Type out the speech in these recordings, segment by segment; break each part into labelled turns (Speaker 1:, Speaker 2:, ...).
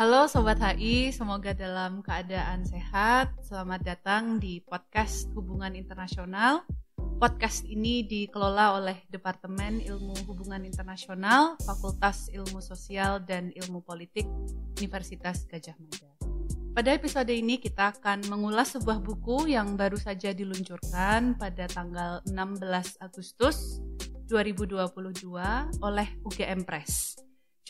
Speaker 1: Halo Sobat HI, semoga dalam keadaan sehat. Selamat datang di podcast Hubungan Internasional. Podcast ini dikelola oleh Departemen Ilmu Hubungan Internasional, Fakultas Ilmu Sosial dan Ilmu Politik, Universitas Gajah Mada. Pada episode ini kita akan mengulas sebuah buku yang baru saja diluncurkan pada tanggal 16 Agustus 2022 oleh UGM Press.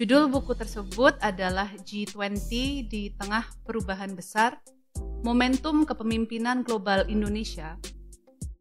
Speaker 1: Judul buku tersebut adalah G20 di Tengah Perubahan Besar, Momentum Kepemimpinan Global Indonesia.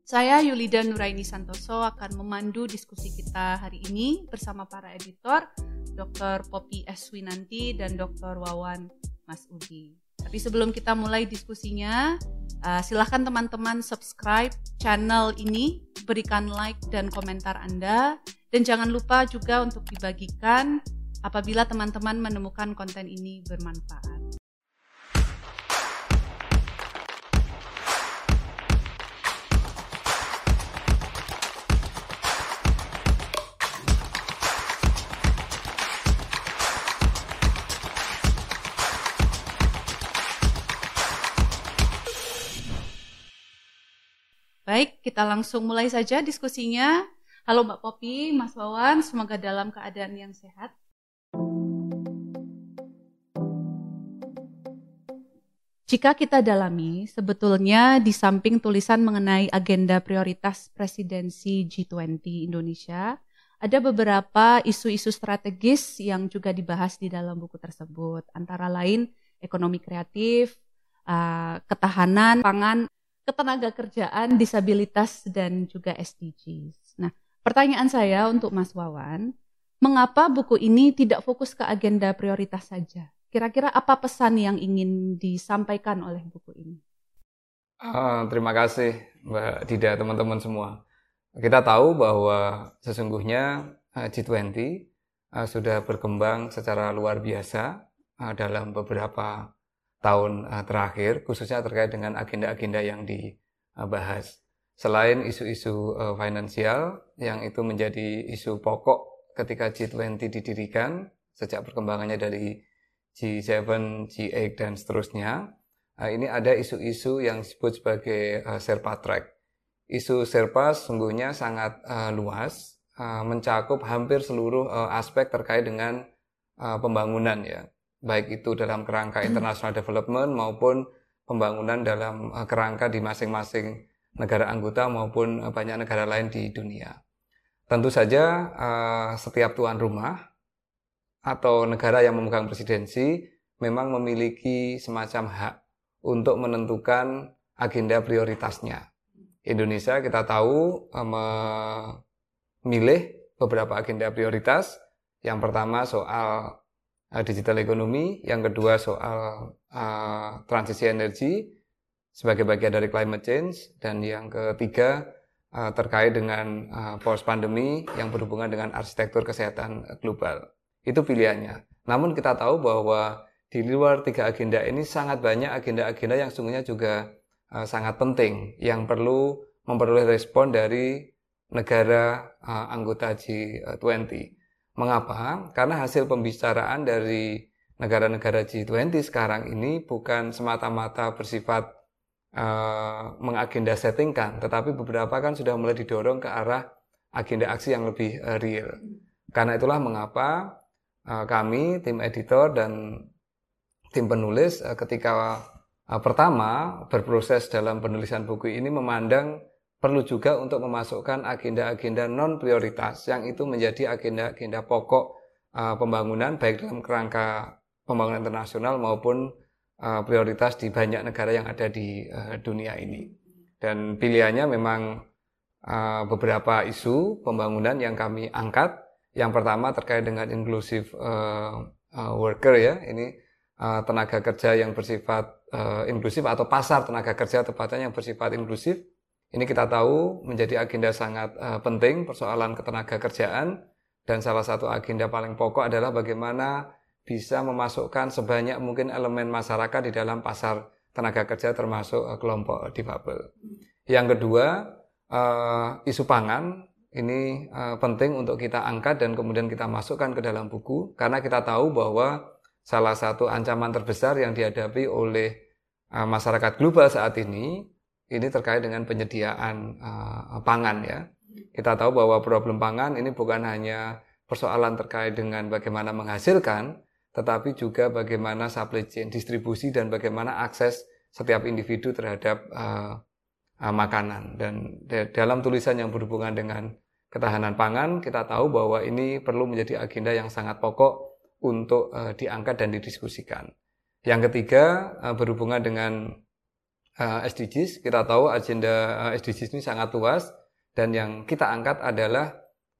Speaker 1: Saya Yulida Nuraini Santoso akan memandu diskusi kita hari ini bersama para editor, Dr. Poppy S. Winanti dan Dr. Wawan Mas Udi. Tapi sebelum kita mulai diskusinya, uh, silahkan teman-teman subscribe channel ini, berikan like dan komentar Anda, dan jangan lupa juga untuk dibagikan apabila teman-teman menemukan konten ini bermanfaat. Baik, kita langsung mulai saja diskusinya. Halo Mbak Popi, Mas Wawan, semoga dalam keadaan yang sehat. Jika kita dalami, sebetulnya di samping tulisan mengenai agenda prioritas presidensi G20 Indonesia, ada beberapa isu-isu strategis yang juga dibahas di dalam buku tersebut, antara lain ekonomi kreatif, uh, ketahanan pangan, ketenaga kerjaan, disabilitas, dan juga SDGs. Nah, pertanyaan saya untuk Mas Wawan, mengapa buku ini tidak fokus ke agenda prioritas saja? Kira-kira apa pesan yang ingin disampaikan oleh buku ini?
Speaker 2: Uh, terima kasih Mbak Dida, teman-teman semua. Kita tahu bahwa sesungguhnya ah, G20 uh, ah, sudah berkembang secara luar biasa dalam beberapa tahun terakhir, khususnya terkait dengan agenda-agenda yang dibahas. Selain isu-isu uh, finansial yang itu menjadi isu pokok ketika G20 didirikan sejak perkembangannya dari G7, G8 dan seterusnya. Uh, ini ada isu-isu yang disebut sebagai uh, Sherpa Track. Isu Sherpa sungguhnya sangat uh, luas, uh, mencakup hampir seluruh uh, aspek terkait dengan uh, pembangunan ya, baik itu dalam kerangka international development maupun pembangunan dalam uh, kerangka di masing-masing negara anggota maupun uh, banyak negara lain di dunia. Tentu saja uh, setiap tuan rumah atau negara yang memegang presidensi memang memiliki semacam hak untuk menentukan agenda prioritasnya. Indonesia kita tahu eh, memilih beberapa agenda prioritas. Yang pertama soal eh, digital ekonomi, yang kedua soal uh, transisi energi sebagai bagian dari climate change, dan yang ketiga uh, terkait dengan uh, post pandemi yang berhubungan dengan arsitektur kesehatan global. Itu pilihannya. Namun kita tahu bahwa di luar tiga agenda ini sangat banyak agenda-agenda yang sungguhnya juga uh, sangat penting yang perlu memperoleh respon dari negara uh, anggota G20. Mengapa? Karena hasil pembicaraan dari negara-negara G20 sekarang ini bukan semata-mata bersifat uh, mengagenda settingkan, tetapi beberapa kan sudah mulai didorong ke arah agenda aksi yang lebih uh, real. Karena itulah mengapa Eh, kami tim editor dan tim penulis eh, ketika eh, pertama berproses dalam penulisan buku ini memandang perlu juga untuk memasukkan agenda-agenda non prioritas yang itu menjadi agenda-agenda pokok pembangunan baik dalam kerangka pembangunan internasional maupun prioritas di banyak negara yang ada di dunia ini. Dan pilihannya memang beberapa isu pembangunan yang kami angkat yang pertama terkait dengan inklusif uh, uh, worker ya, ini uh, tenaga kerja yang bersifat uh, inklusif atau pasar tenaga kerja tepatnya yang bersifat inklusif. Ini kita tahu menjadi agenda sangat uh, penting persoalan ketenaga kerjaan dan salah satu agenda paling pokok adalah bagaimana bisa memasukkan sebanyak mungkin elemen masyarakat di dalam pasar tenaga kerja termasuk uh, kelompok difabel. Yang kedua, isu pangan ini uh, penting untuk kita angkat dan kemudian kita masukkan ke dalam buku karena kita tahu bahwa salah satu ancaman terbesar yang dihadapi oleh uh, masyarakat global saat ini ini terkait dengan penyediaan uh, pangan ya. Kita tahu bahwa problem pangan ini bukan hanya persoalan terkait dengan bagaimana menghasilkan, tetapi juga bagaimana supply chain, distribusi dan bagaimana akses setiap individu terhadap uh, uh, makanan. Dan dalam tulisan yang berhubungan dengan ketahanan pangan, kita tahu bahwa ini perlu menjadi agenda yang sangat pokok untuk uh, diangkat dan didiskusikan. Yang ketiga uh, berhubungan dengan uh, SDGs. Kita tahu agenda uh, SDGs ini sangat luas dan yang kita angkat adalah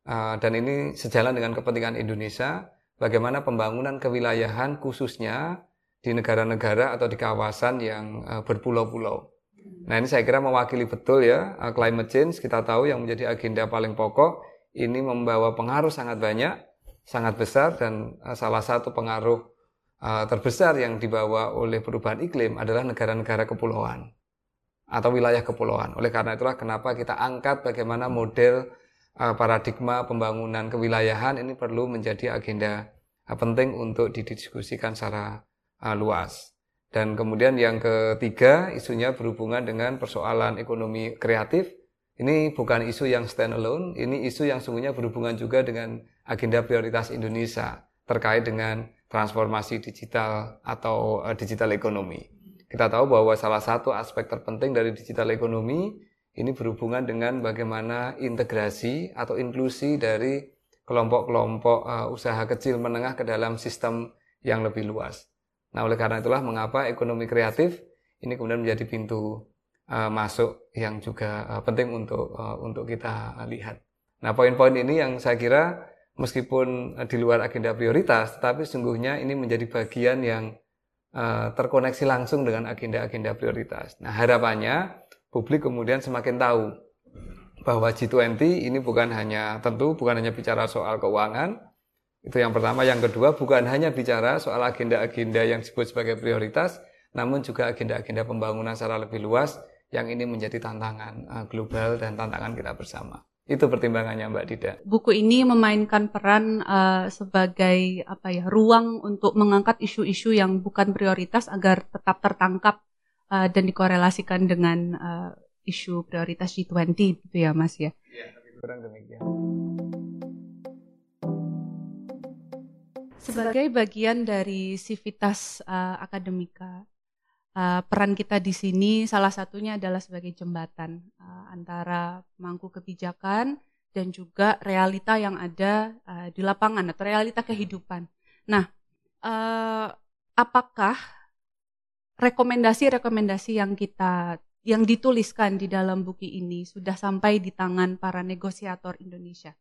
Speaker 2: dan ini sejalan dengan kepentingan Indonesia bagaimana pembangunan kewilayahan khususnya di negara-negara atau di kawasan yang berpulau-pulau. Nah ini saya kira mewakili betul ya uh, climate change kita tahu yang menjadi agenda paling pokok ini membawa pengaruh sangat banyak, sangat besar dan uh, salah satu pengaruh uh, terbesar yang dibawa oleh perubahan iklim adalah negara-negara kepulauan atau wilayah kepulauan. Oleh karena itulah kenapa kita angkat bagaimana model paradigma pembangunan kewilayahan ini perlu menjadi agenda penting untuk didiskusikan secara luas. Dan kemudian yang ketiga isunya berhubungan dengan persoalan ekonomi kreatif. Ini bukan isu yang stand alone, ini isu yang sungguhnya berhubungan juga dengan agenda prioritas Indonesia terkait dengan transformasi digital atau uh, digital ekonomi. Kita tahu bahwa salah satu aspek terpenting dari digital ekonomi ini berhubungan dengan bagaimana integrasi atau inklusi dari kelompok-kelompok uh, usaha kecil menengah ke dalam sistem yang lebih luas. Nah, oleh karena itulah mengapa ekonomi kreatif ini kemudian menjadi pintu uh, masuk yang juga uh, penting untuk uh, untuk kita lihat. Nah, poin-poin ini yang saya kira meskipun di luar agenda prioritas, tetapi sungguhnya ini menjadi bagian yang uh, terkoneksi langsung dengan agenda-agenda prioritas. Nah, harapannya publik kemudian semakin tahu bahwa G20 ini bukan hanya tentu bukan hanya bicara soal keuangan, itu yang pertama. Yang kedua, bukan hanya bicara soal agenda-agenda yang disebut sebagai prioritas, namun juga agenda-agenda pembangunan secara lebih luas yang ini menjadi tantangan uh, global dan tantangan kita bersama. Itu pertimbangannya Mbak Dida.
Speaker 1: Buku ini memainkan peran uh, sebagai apa ya ruang untuk mengangkat isu-isu yang bukan prioritas agar tetap tertangkap uh, dan dikorelasikan dengan uh, isu prioritas G20 gitu ya Mas ya. Iya, kurang demikian. Sebagai bagian dari sivitas uh, akademika, uh, peran kita di sini salah satunya adalah sebagai jembatan uh, antara mangku kebijakan dan juga realita yang ada uh, di lapangan atau realita kehidupan. Nah, uh, apakah rekomendasi-rekomendasi yang kita yang dituliskan di dalam buku ini sudah sampai di tangan para negosiator Indonesia?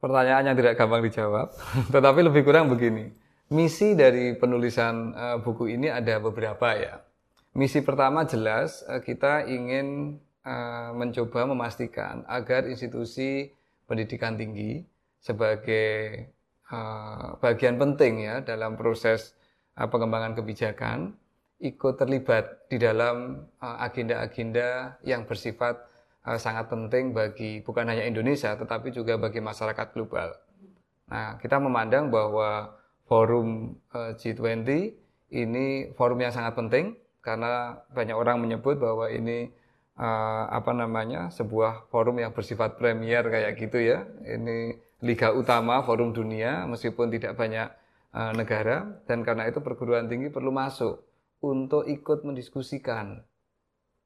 Speaker 2: Pertanyaan yang tidak gampang dijawab, tetapi lebih kurang begini Misi dari penulisan uh, buku ini ada beberapa ya. Misi pertama jelas uh, kita ingin uh, mencoba memastikan agar institusi pendidikan tinggi sebagai uh, bagian penting ya dalam proses uh, pengembangan kebijakan ikut terlibat di dalam agenda-agenda uh, yang bersifat sangat penting bagi bukan hanya Indonesia tetapi juga bagi masyarakat global. Nah, kita memandang bahwa forum eh, G20 ini forum yang sangat penting karena banyak orang menyebut bahwa ini uh, apa namanya sebuah forum yang bersifat premier kayak gitu ya. Ini liga utama forum dunia meskipun tidak banyak negara dan karena itu perguruan tinggi perlu masuk untuk ikut mendiskusikan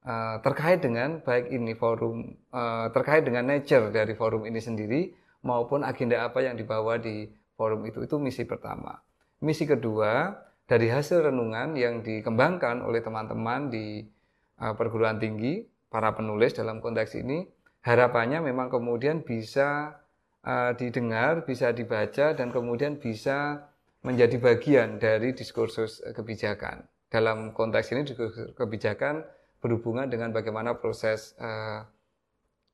Speaker 2: uh, terkait dengan baik ini forum uh, terkait dengan nature dari forum ini sendiri maupun agenda apa yang dibawa di forum itu. Itu misi pertama. Misi kedua, dari hasil renungan yang dikembangkan oleh teman-teman di uh, perguruan tinggi, para penulis dalam konteks ini, harapannya memang kemudian bisa uh, didengar, bisa dibaca, dan kemudian bisa menjadi bagian dari diskursus kebijakan. Dalam konteks ini diskursus kebijakan berhubungan dengan bagaimana proses uh,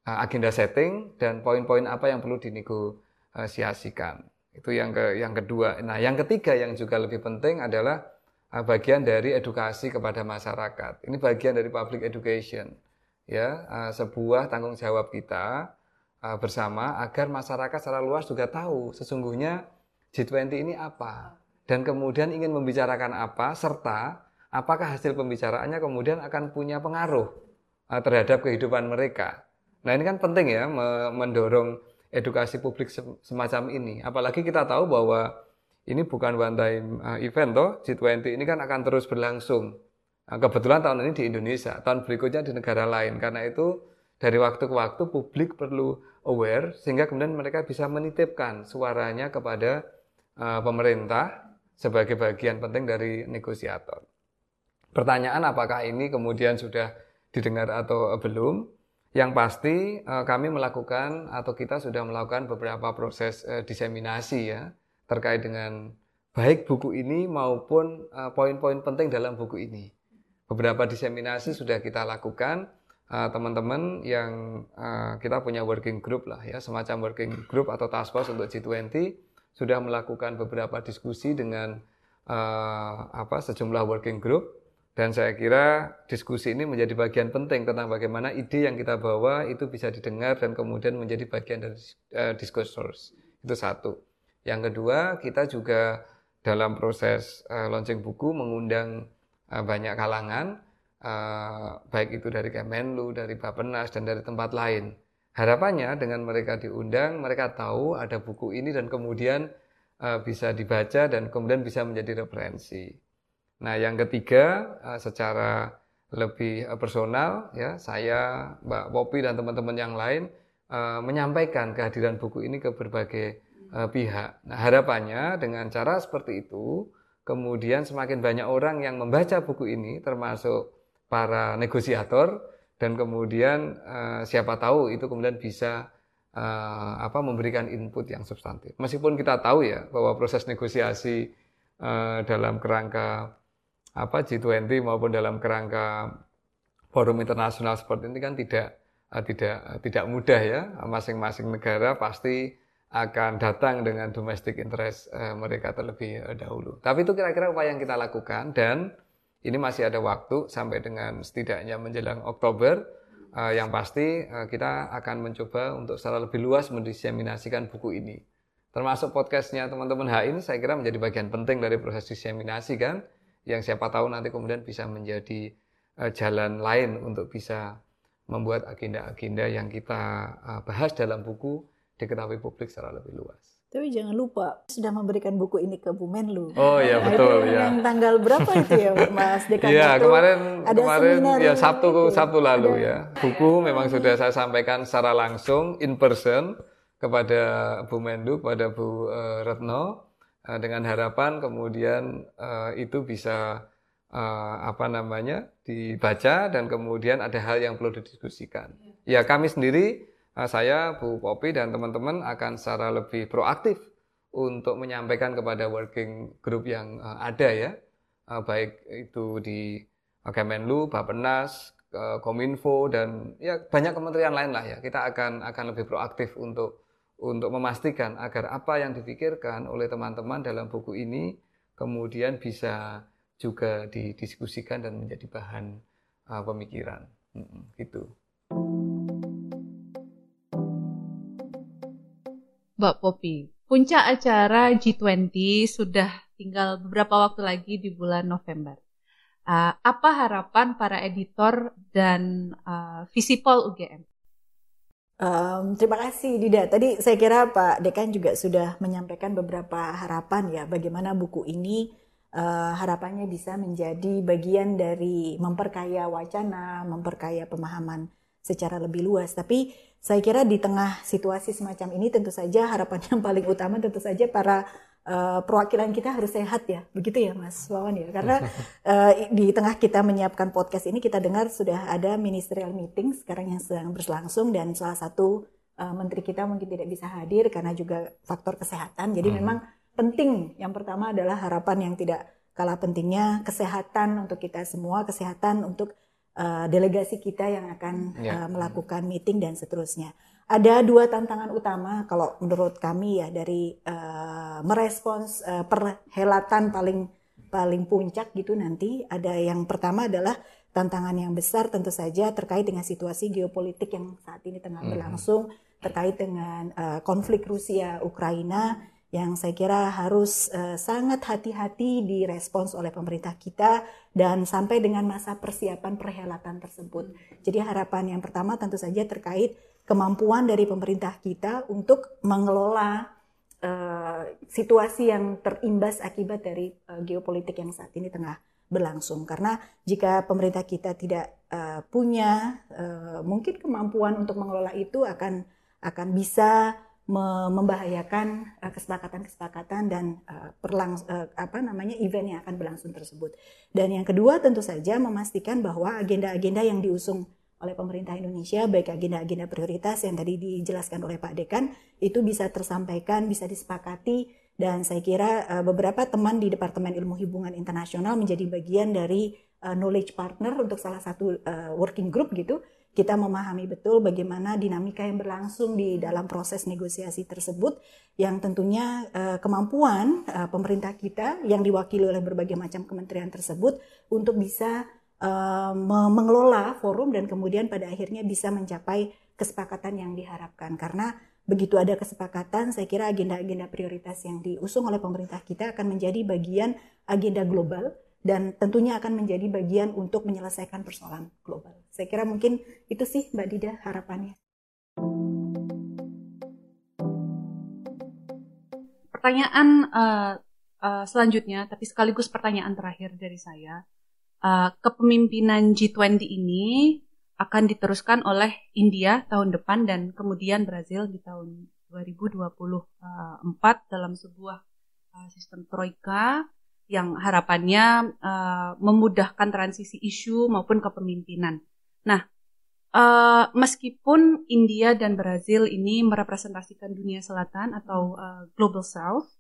Speaker 2: agenda setting dan poin-poin apa yang perlu dinegosiasikan. Itu yang ke yang kedua. Nah, yang ketiga yang juga lebih penting adalah uh, bagian dari edukasi kepada masyarakat. Ini bagian dari public education. Ya, uh, sebuah tanggung jawab kita uh, bersama agar masyarakat secara luas juga tahu sesungguhnya G20 ini apa. dan kemudian ingin membicarakan apa serta apakah hasil pembicaraannya kemudian akan punya pengaruh uh, terhadap kehidupan mereka. Nah ini kan penting ya mendorong edukasi publik semacam ini. Apalagi kita tahu bahwa ini bukan one time uh, event toh G20 ini kan akan terus berlangsung. Nah, kebetulan tahun ini di Indonesia, tahun berikutnya di negara lain. Karena itu dari waktu ke waktu publik perlu aware sehingga kemudian mereka bisa menitipkan suaranya kepada pemerintah sebagai bagian penting dari negosiator. Pertanyaan apakah ini kemudian sudah didengar atau belum? Yang pasti uh, kami melakukan atau kita sudah melakukan beberapa proses uh, diseminasi ya terkait dengan baik buku ini maupun poin-poin penting dalam buku ini. Beberapa diseminasi sudah kita lakukan Eh, teman-teman yang kita punya working group lah ya, semacam working group atau task force untuk G20 sudah melakukan beberapa diskusi dengan apa sejumlah working group dan saya kira diskusi ini menjadi bagian penting tentang bagaimana ide yang kita bawa itu bisa didengar dan kemudian menjadi bagian dari uh, discourse itu satu. Yang kedua kita juga dalam proses uh, launching buku mengundang uh, banyak kalangan baik itu dari Kemenlu, dari Bapenas dan dari tempat lain. Harapannya dengan mereka diundang, mereka tahu ada buku ini dan kemudian bisa dibaca dan kemudian bisa menjadi referensi. Nah, yang ketiga uh, secara lebih personal ya, saya Mbak Popi dan teman-teman yang lain uh, menyampaikan kehadiran buku ini ke berbagai pihak. Nah, harapannya dengan cara seperti itu kemudian semakin banyak orang yang membaca buku ini termasuk para negosiator dan kemudian siapa tahu itu kemudian bisa apa memberikan input yang substantif. Meskipun kita tahu ya bahwa proses negosiasi dalam kerangka apa G20 maupun dalam kerangka forum internasional seperti ini kan tidak uh, tidak uh, tidak mudah ya. Masing-masing negara pasti akan datang dengan domestic interest uh, mereka terlebih dahulu. Tapi itu kira-kira upaya yang kita lakukan dan ini masih ada waktu sampai dengan setidaknya menjelang Oktober. Yang pasti kita akan mencoba untuk secara lebih luas mendiseminasikan buku ini. Termasuk podcastnya teman-teman H ini saya kira menjadi bagian penting dari proses diseminasi kan. Yang siapa tahu nanti kemudian bisa menjadi uh, jalan lain untuk bisa membuat agenda-agenda yang kita uh, bahas dalam buku diketahui publik secara lebih luas.
Speaker 3: Tapi jangan lupa sudah memberikan buku ini ke Bu Menlu.
Speaker 2: Oh iya nah, betul ya.
Speaker 3: Yang tanggal berapa itu ya Mas Dekan?
Speaker 2: Iya kemarin ada kemarin ya Sabtu itu. Sabtu lalu ada, ya. Buku memang sudah saya sampaikan secara langsung in person kepada Bu Menlu, kepada Bu uh, Retno dengan harapan kemudian uh, itu bisa uh, apa namanya dibaca dan kemudian ada hal yang perlu didiskusikan. Ya kami sendiri saya, Bu Popi, dan teman-teman akan secara lebih proaktif untuk menyampaikan kepada working group yang ada ya, baik itu di Kemenlu, Bapenas, uh, Kominfo dan ya banyak kementerian lain lah ya. Kita akan akan lebih proaktif untuk untuk memastikan agar apa yang dipikirkan oleh teman-teman dalam buku ini kemudian bisa juga didiskusikan dan menjadi bahan uh, pemikiran. Hmm, gitu.
Speaker 1: Mbak Popi. Puncak acara G20 sudah tinggal beberapa waktu lagi di bulan November. Uh, apa harapan para editor dan uh, Visipol UGM?
Speaker 3: Um, terima kasih Dida. Tadi saya kira Pak Dekan juga sudah menyampaikan beberapa harapan ya bagaimana buku ini uh, harapannya bisa menjadi bagian dari memperkaya wacana, memperkaya pemahaman secara lebih luas. Tapi saya kira di tengah situasi semacam ini tentu saja harapan yang paling utama tentu saja para uh, perwakilan kita harus sehat ya. Begitu ya Mas Wawan ya. Karena uh, di tengah kita menyiapkan podcast ini kita dengar sudah ada ministerial meeting sekarang yang sedang berlangsung dan salah satu uh, menteri kita mungkin tidak bisa hadir karena juga faktor kesehatan. Jadi hmm. memang penting yang pertama adalah harapan yang tidak kalah pentingnya kesehatan untuk kita semua, kesehatan untuk uh, delegasi kita yang akan uh, melakukan meeting dan seterusnya. Ada dua tantangan utama kalau menurut kami ya dari uh, merespons uh, perhelatan paling paling puncak gitu nanti. Ada yang pertama adalah tantangan yang besar tentu saja terkait dengan situasi geopolitik yang saat ini tengah mm-hmm. berlangsung terkait dengan uh, konflik Rusia Ukraina yang saya kira harus uh, sangat hati-hati direspons oleh pemerintah kita dan sampai dengan masa persiapan perhelatan tersebut. Jadi harapan yang pertama tentu saja terkait kemampuan dari pemerintah kita untuk mengelola uh, situasi yang terimbas akibat dari uh, geopolitik yang saat ini tengah berlangsung. Karena jika pemerintah kita tidak uh, punya uh, mungkin kemampuan untuk mengelola itu akan akan bisa membahayakan kesepakatan-kesepakatan dan perlang apa namanya event yang akan berlangsung tersebut. Dan yang kedua tentu saja memastikan bahwa agenda-agenda yang diusung oleh pemerintah Indonesia baik agenda-agenda prioritas yang tadi dijelaskan oleh Pak Dekan itu bisa tersampaikan, bisa disepakati dan saya kira uh, beberapa teman di Departemen Ilmu Hubungan Internasional menjadi bagian dari uh, knowledge partner untuk salah satu uh, working group gitu. Kita memahami betul bagaimana dinamika yang berlangsung di dalam proses negosiasi tersebut yang tentunya kemampuan pemerintah kita yang diwakili oleh berbagai macam kementerian tersebut untuk bisa uh, mengelola forum dan kemudian pada akhirnya bisa mencapai kesepakatan yang diharapkan karena begitu ada kesepakatan saya kira agenda-agenda prioritas yang diusung oleh pemerintah kita akan menjadi bagian agenda global dan tentunya akan menjadi bagian untuk menyelesaikan persoalan global. Saya kira mungkin itu sih Mbak Dida harapannya.
Speaker 1: Pertanyaan uh, uh, selanjutnya, tapi sekaligus pertanyaan terakhir dari saya, uh, kepemimpinan G20 ini akan diteruskan oleh India tahun depan dan kemudian Brazil di tahun 2024 dalam sebuah uh, sistem troika yang harapannya memudahkan transisi isu maupun kepemimpinan. Nah, meskipun India dan Brazil ini merepresentasikan dunia selatan atau global south,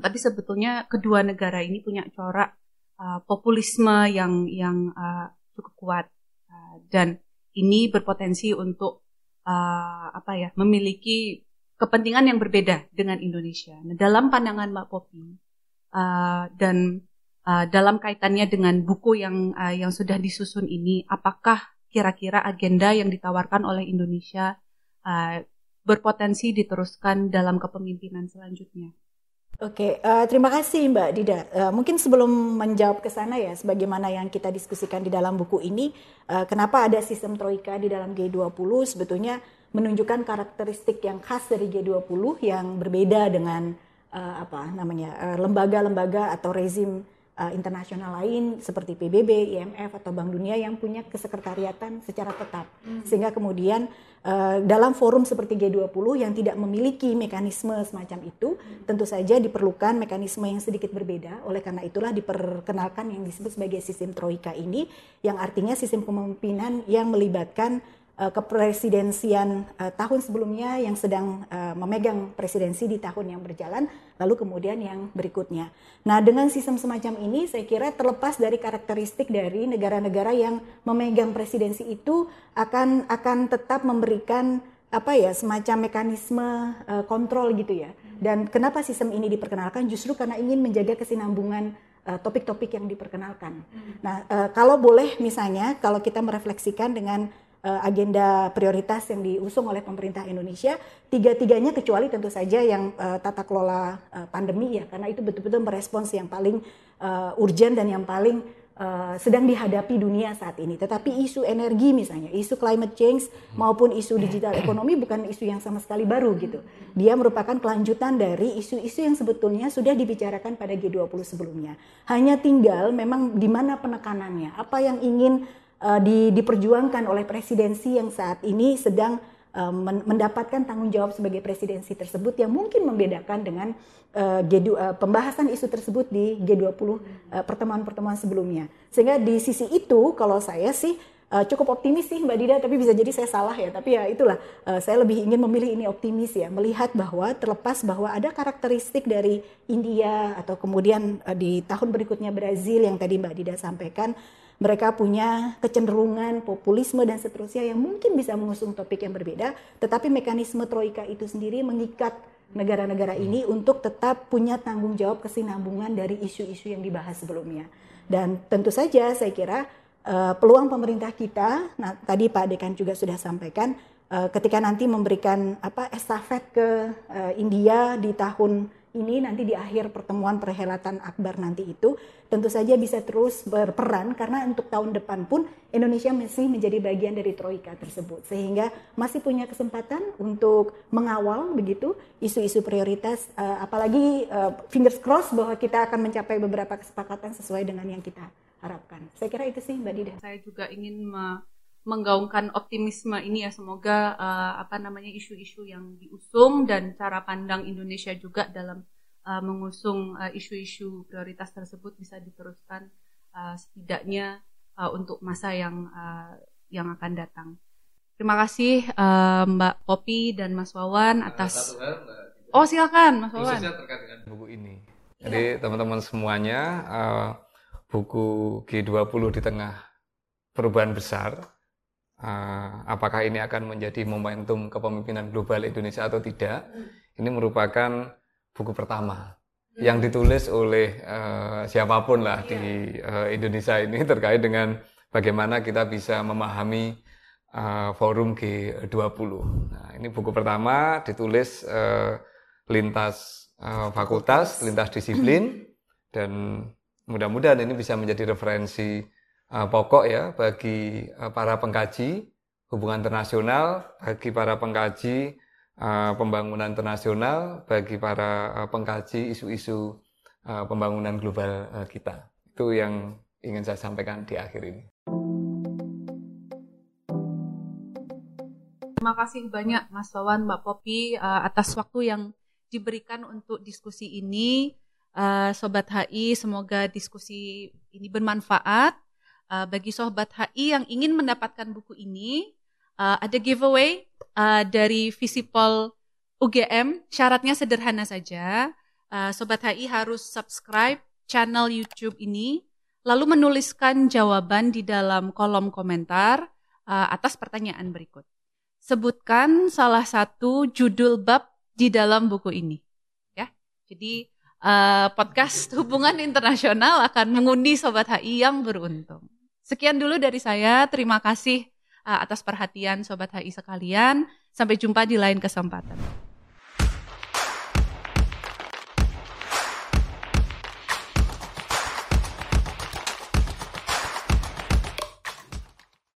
Speaker 1: tapi sebetulnya kedua negara ini punya corak uh, populisme yang yang uh, cukup kuat uh, dan ini berpotensi untuk uh, apa ya memiliki kepentingan yang berbeda dengan Indonesia. Nah, dalam pandangan Mbak Popi, uh, dan uh, dalam kaitannya dengan buku yang uh, yang sudah disusun ini, apakah kira-kira agenda yang ditawarkan oleh Indonesia uh, berpotensi diteruskan dalam kepemimpinan selanjutnya?
Speaker 3: Oke, uh, terima kasih Mbak Dida. Uh, mungkin sebelum menjawab ke sana ya, sebagaimana yang kita diskusikan di dalam buku ini, uh, kenapa ada sistem troika di dalam G20 sebetulnya menunjukkan karakteristik yang khas dari G20 yang berbeda dengan uh, apa namanya lembaga eh, lembaga-lembaga atau rezim uh, internasional lain seperti PBB, IMF atau Bank Dunia yang punya kesekretariatan secara tetap. Hmm. Sehingga kemudian uh, dalam forum seperti G20 yang tidak memiliki mekanisme semacam itu, hmm. tentu saja diperlukan mekanisme yang sedikit berbeda. Oleh karena itulah diperkenalkan yang disebut sebagai sistem troika ini yang artinya sistem kepemimpinan yang melibatkan kepresidensian uh, tahun sebelumnya yang sedang uh, memegang presidensi di tahun yang berjalan, lalu kemudian yang berikutnya. Nah, dengan sistem semacam ini, saya kira terlepas dari karakteristik dari negara-negara yang memegang presidensi itu akan akan tetap memberikan apa ya semacam mekanisme uh, kontrol gitu ya. Dan kenapa sistem ini diperkenalkan? Justru karena ingin menjaga kesinambungan topik-topik uh, yang diperkenalkan. Nah, uh, kalau boleh misalnya kalau kita merefleksikan dengan agenda prioritas yang diusung oleh pemerintah Indonesia, tiga-tiganya kecuali tentu saja yang uh, tata kelola uh, pandemi ya, karena itu betul-betul merespons yang paling uh, urgent dan yang paling uh, sedang dihadapi dunia saat ini. Tetapi isu energi misalnya, isu climate change maupun isu digital ekonomi bukan isu yang sama sekali baru gitu. Dia merupakan kelanjutan dari isu-isu yang sebetulnya sudah dibicarakan pada G20 sebelumnya. Hanya tinggal memang di mana penekanannya, apa yang ingin uh, di, diperjuangkan oleh presidensi yang saat ini sedang uh, mendapatkan tanggung jawab sebagai presidensi tersebut yang mungkin membedakan dengan G2, uh, pembahasan isu tersebut di G20 pertemuan-pertemuan sebelumnya. Sehingga di sisi itu kalau saya sih cukup optimis sih Mbak Dida, tapi bisa jadi saya salah ya. Tapi ya itulah, saya lebih ingin memilih ini optimis ya, melihat bahwa terlepas bahwa ada karakteristik dari India atau kemudian di tahun berikutnya Brazil yang tadi Mbak Dida sampaikan, mereka punya kecenderungan populisme dan seterusnya yang mungkin bisa mengusung topik yang berbeda, tetapi mekanisme troika itu sendiri mengikat negara-negara ini untuk tetap punya tanggung jawab kesinambungan dari isu-isu yang dibahas sebelumnya. Dan tentu saja saya kira uh, peluang pemerintah kita, nah tadi Pak Dekan juga sudah sampaikan, uh, ketika nanti memberikan apa estafet ke uh, India di tahun ini nanti di akhir pertemuan perhelatan akbar nanti itu tentu saja bisa terus berperan karena untuk tahun depan pun Indonesia masih menjadi bagian dari troika tersebut sehingga masih punya kesempatan untuk mengawal begitu isu-isu prioritas uh, apalagi uh, fingers cross bahwa kita akan mencapai beberapa kesepakatan sesuai dengan yang kita harapkan. Saya kira itu sih Mbak Dida.
Speaker 1: Saya juga ingin menggaungkan optimisme ini ya semoga uh, apa namanya isu-isu yang diusung dan cara pandang Indonesia juga dalam uh, mengusung eh, isu-isu uh, prioritas tersebut bisa diteruskan uh, setidaknya uh, untuk masa yang uh, yang akan datang. Terima kasih uh, Mbak Popi dan Mas Wawan atas hal. Oh silakan Mas Wawan.
Speaker 2: Khususnya terkait dengan buku ini. Jadi teman-teman semuanya uh, buku G20 di tengah perubahan besar uh, apakah ini akan menjadi momentum kepemimpinan global Indonesia atau tidak. Ini merupakan buku pertama yang ditulis oleh uh, siapa pun lah di uh, Indonesia ini terkait dengan bagaimana kita bisa memahami uh, forum G20. Nah, ini buku pertama ditulis uh, lintas uh, fakultas, lintas disiplin dan mudah-mudahan ini bisa menjadi referensi uh, pokok ya bagi uh, para pengkaji hubungan internasional, bagi para pengkaji uh, pembangunan internasional, bagi para uh, pengkaji isu-isu uh, pembangunan global uh, kita. Itu yang ingin saya sampaikan di akhir ini.
Speaker 1: Terima kasih banyak Mas Wawan, Mbak Popi uh, atas waktu yang diberikan untuk diskusi ini. Uh, Sobat HI, semoga diskusi ini bermanfaat uh, bagi sobat HI yang ingin mendapatkan buku ini, uh, ada giveaway uh, dari Visipol UGM. Syaratnya sederhana saja. Uh, sobat HI harus subscribe channel YouTube ini, lalu menuliskan jawaban di dalam kolom komentar uh, atas pertanyaan berikut. Sebutkan salah satu judul bab di dalam buku ini. Ya, jadi uh, podcast hubungan internasional akan mengundi sobat HI yang beruntung. Sekian dulu dari saya. Terima kasih uh, atas perhatian Sobat HI sekalian. Sampai jumpa di lain kesempatan.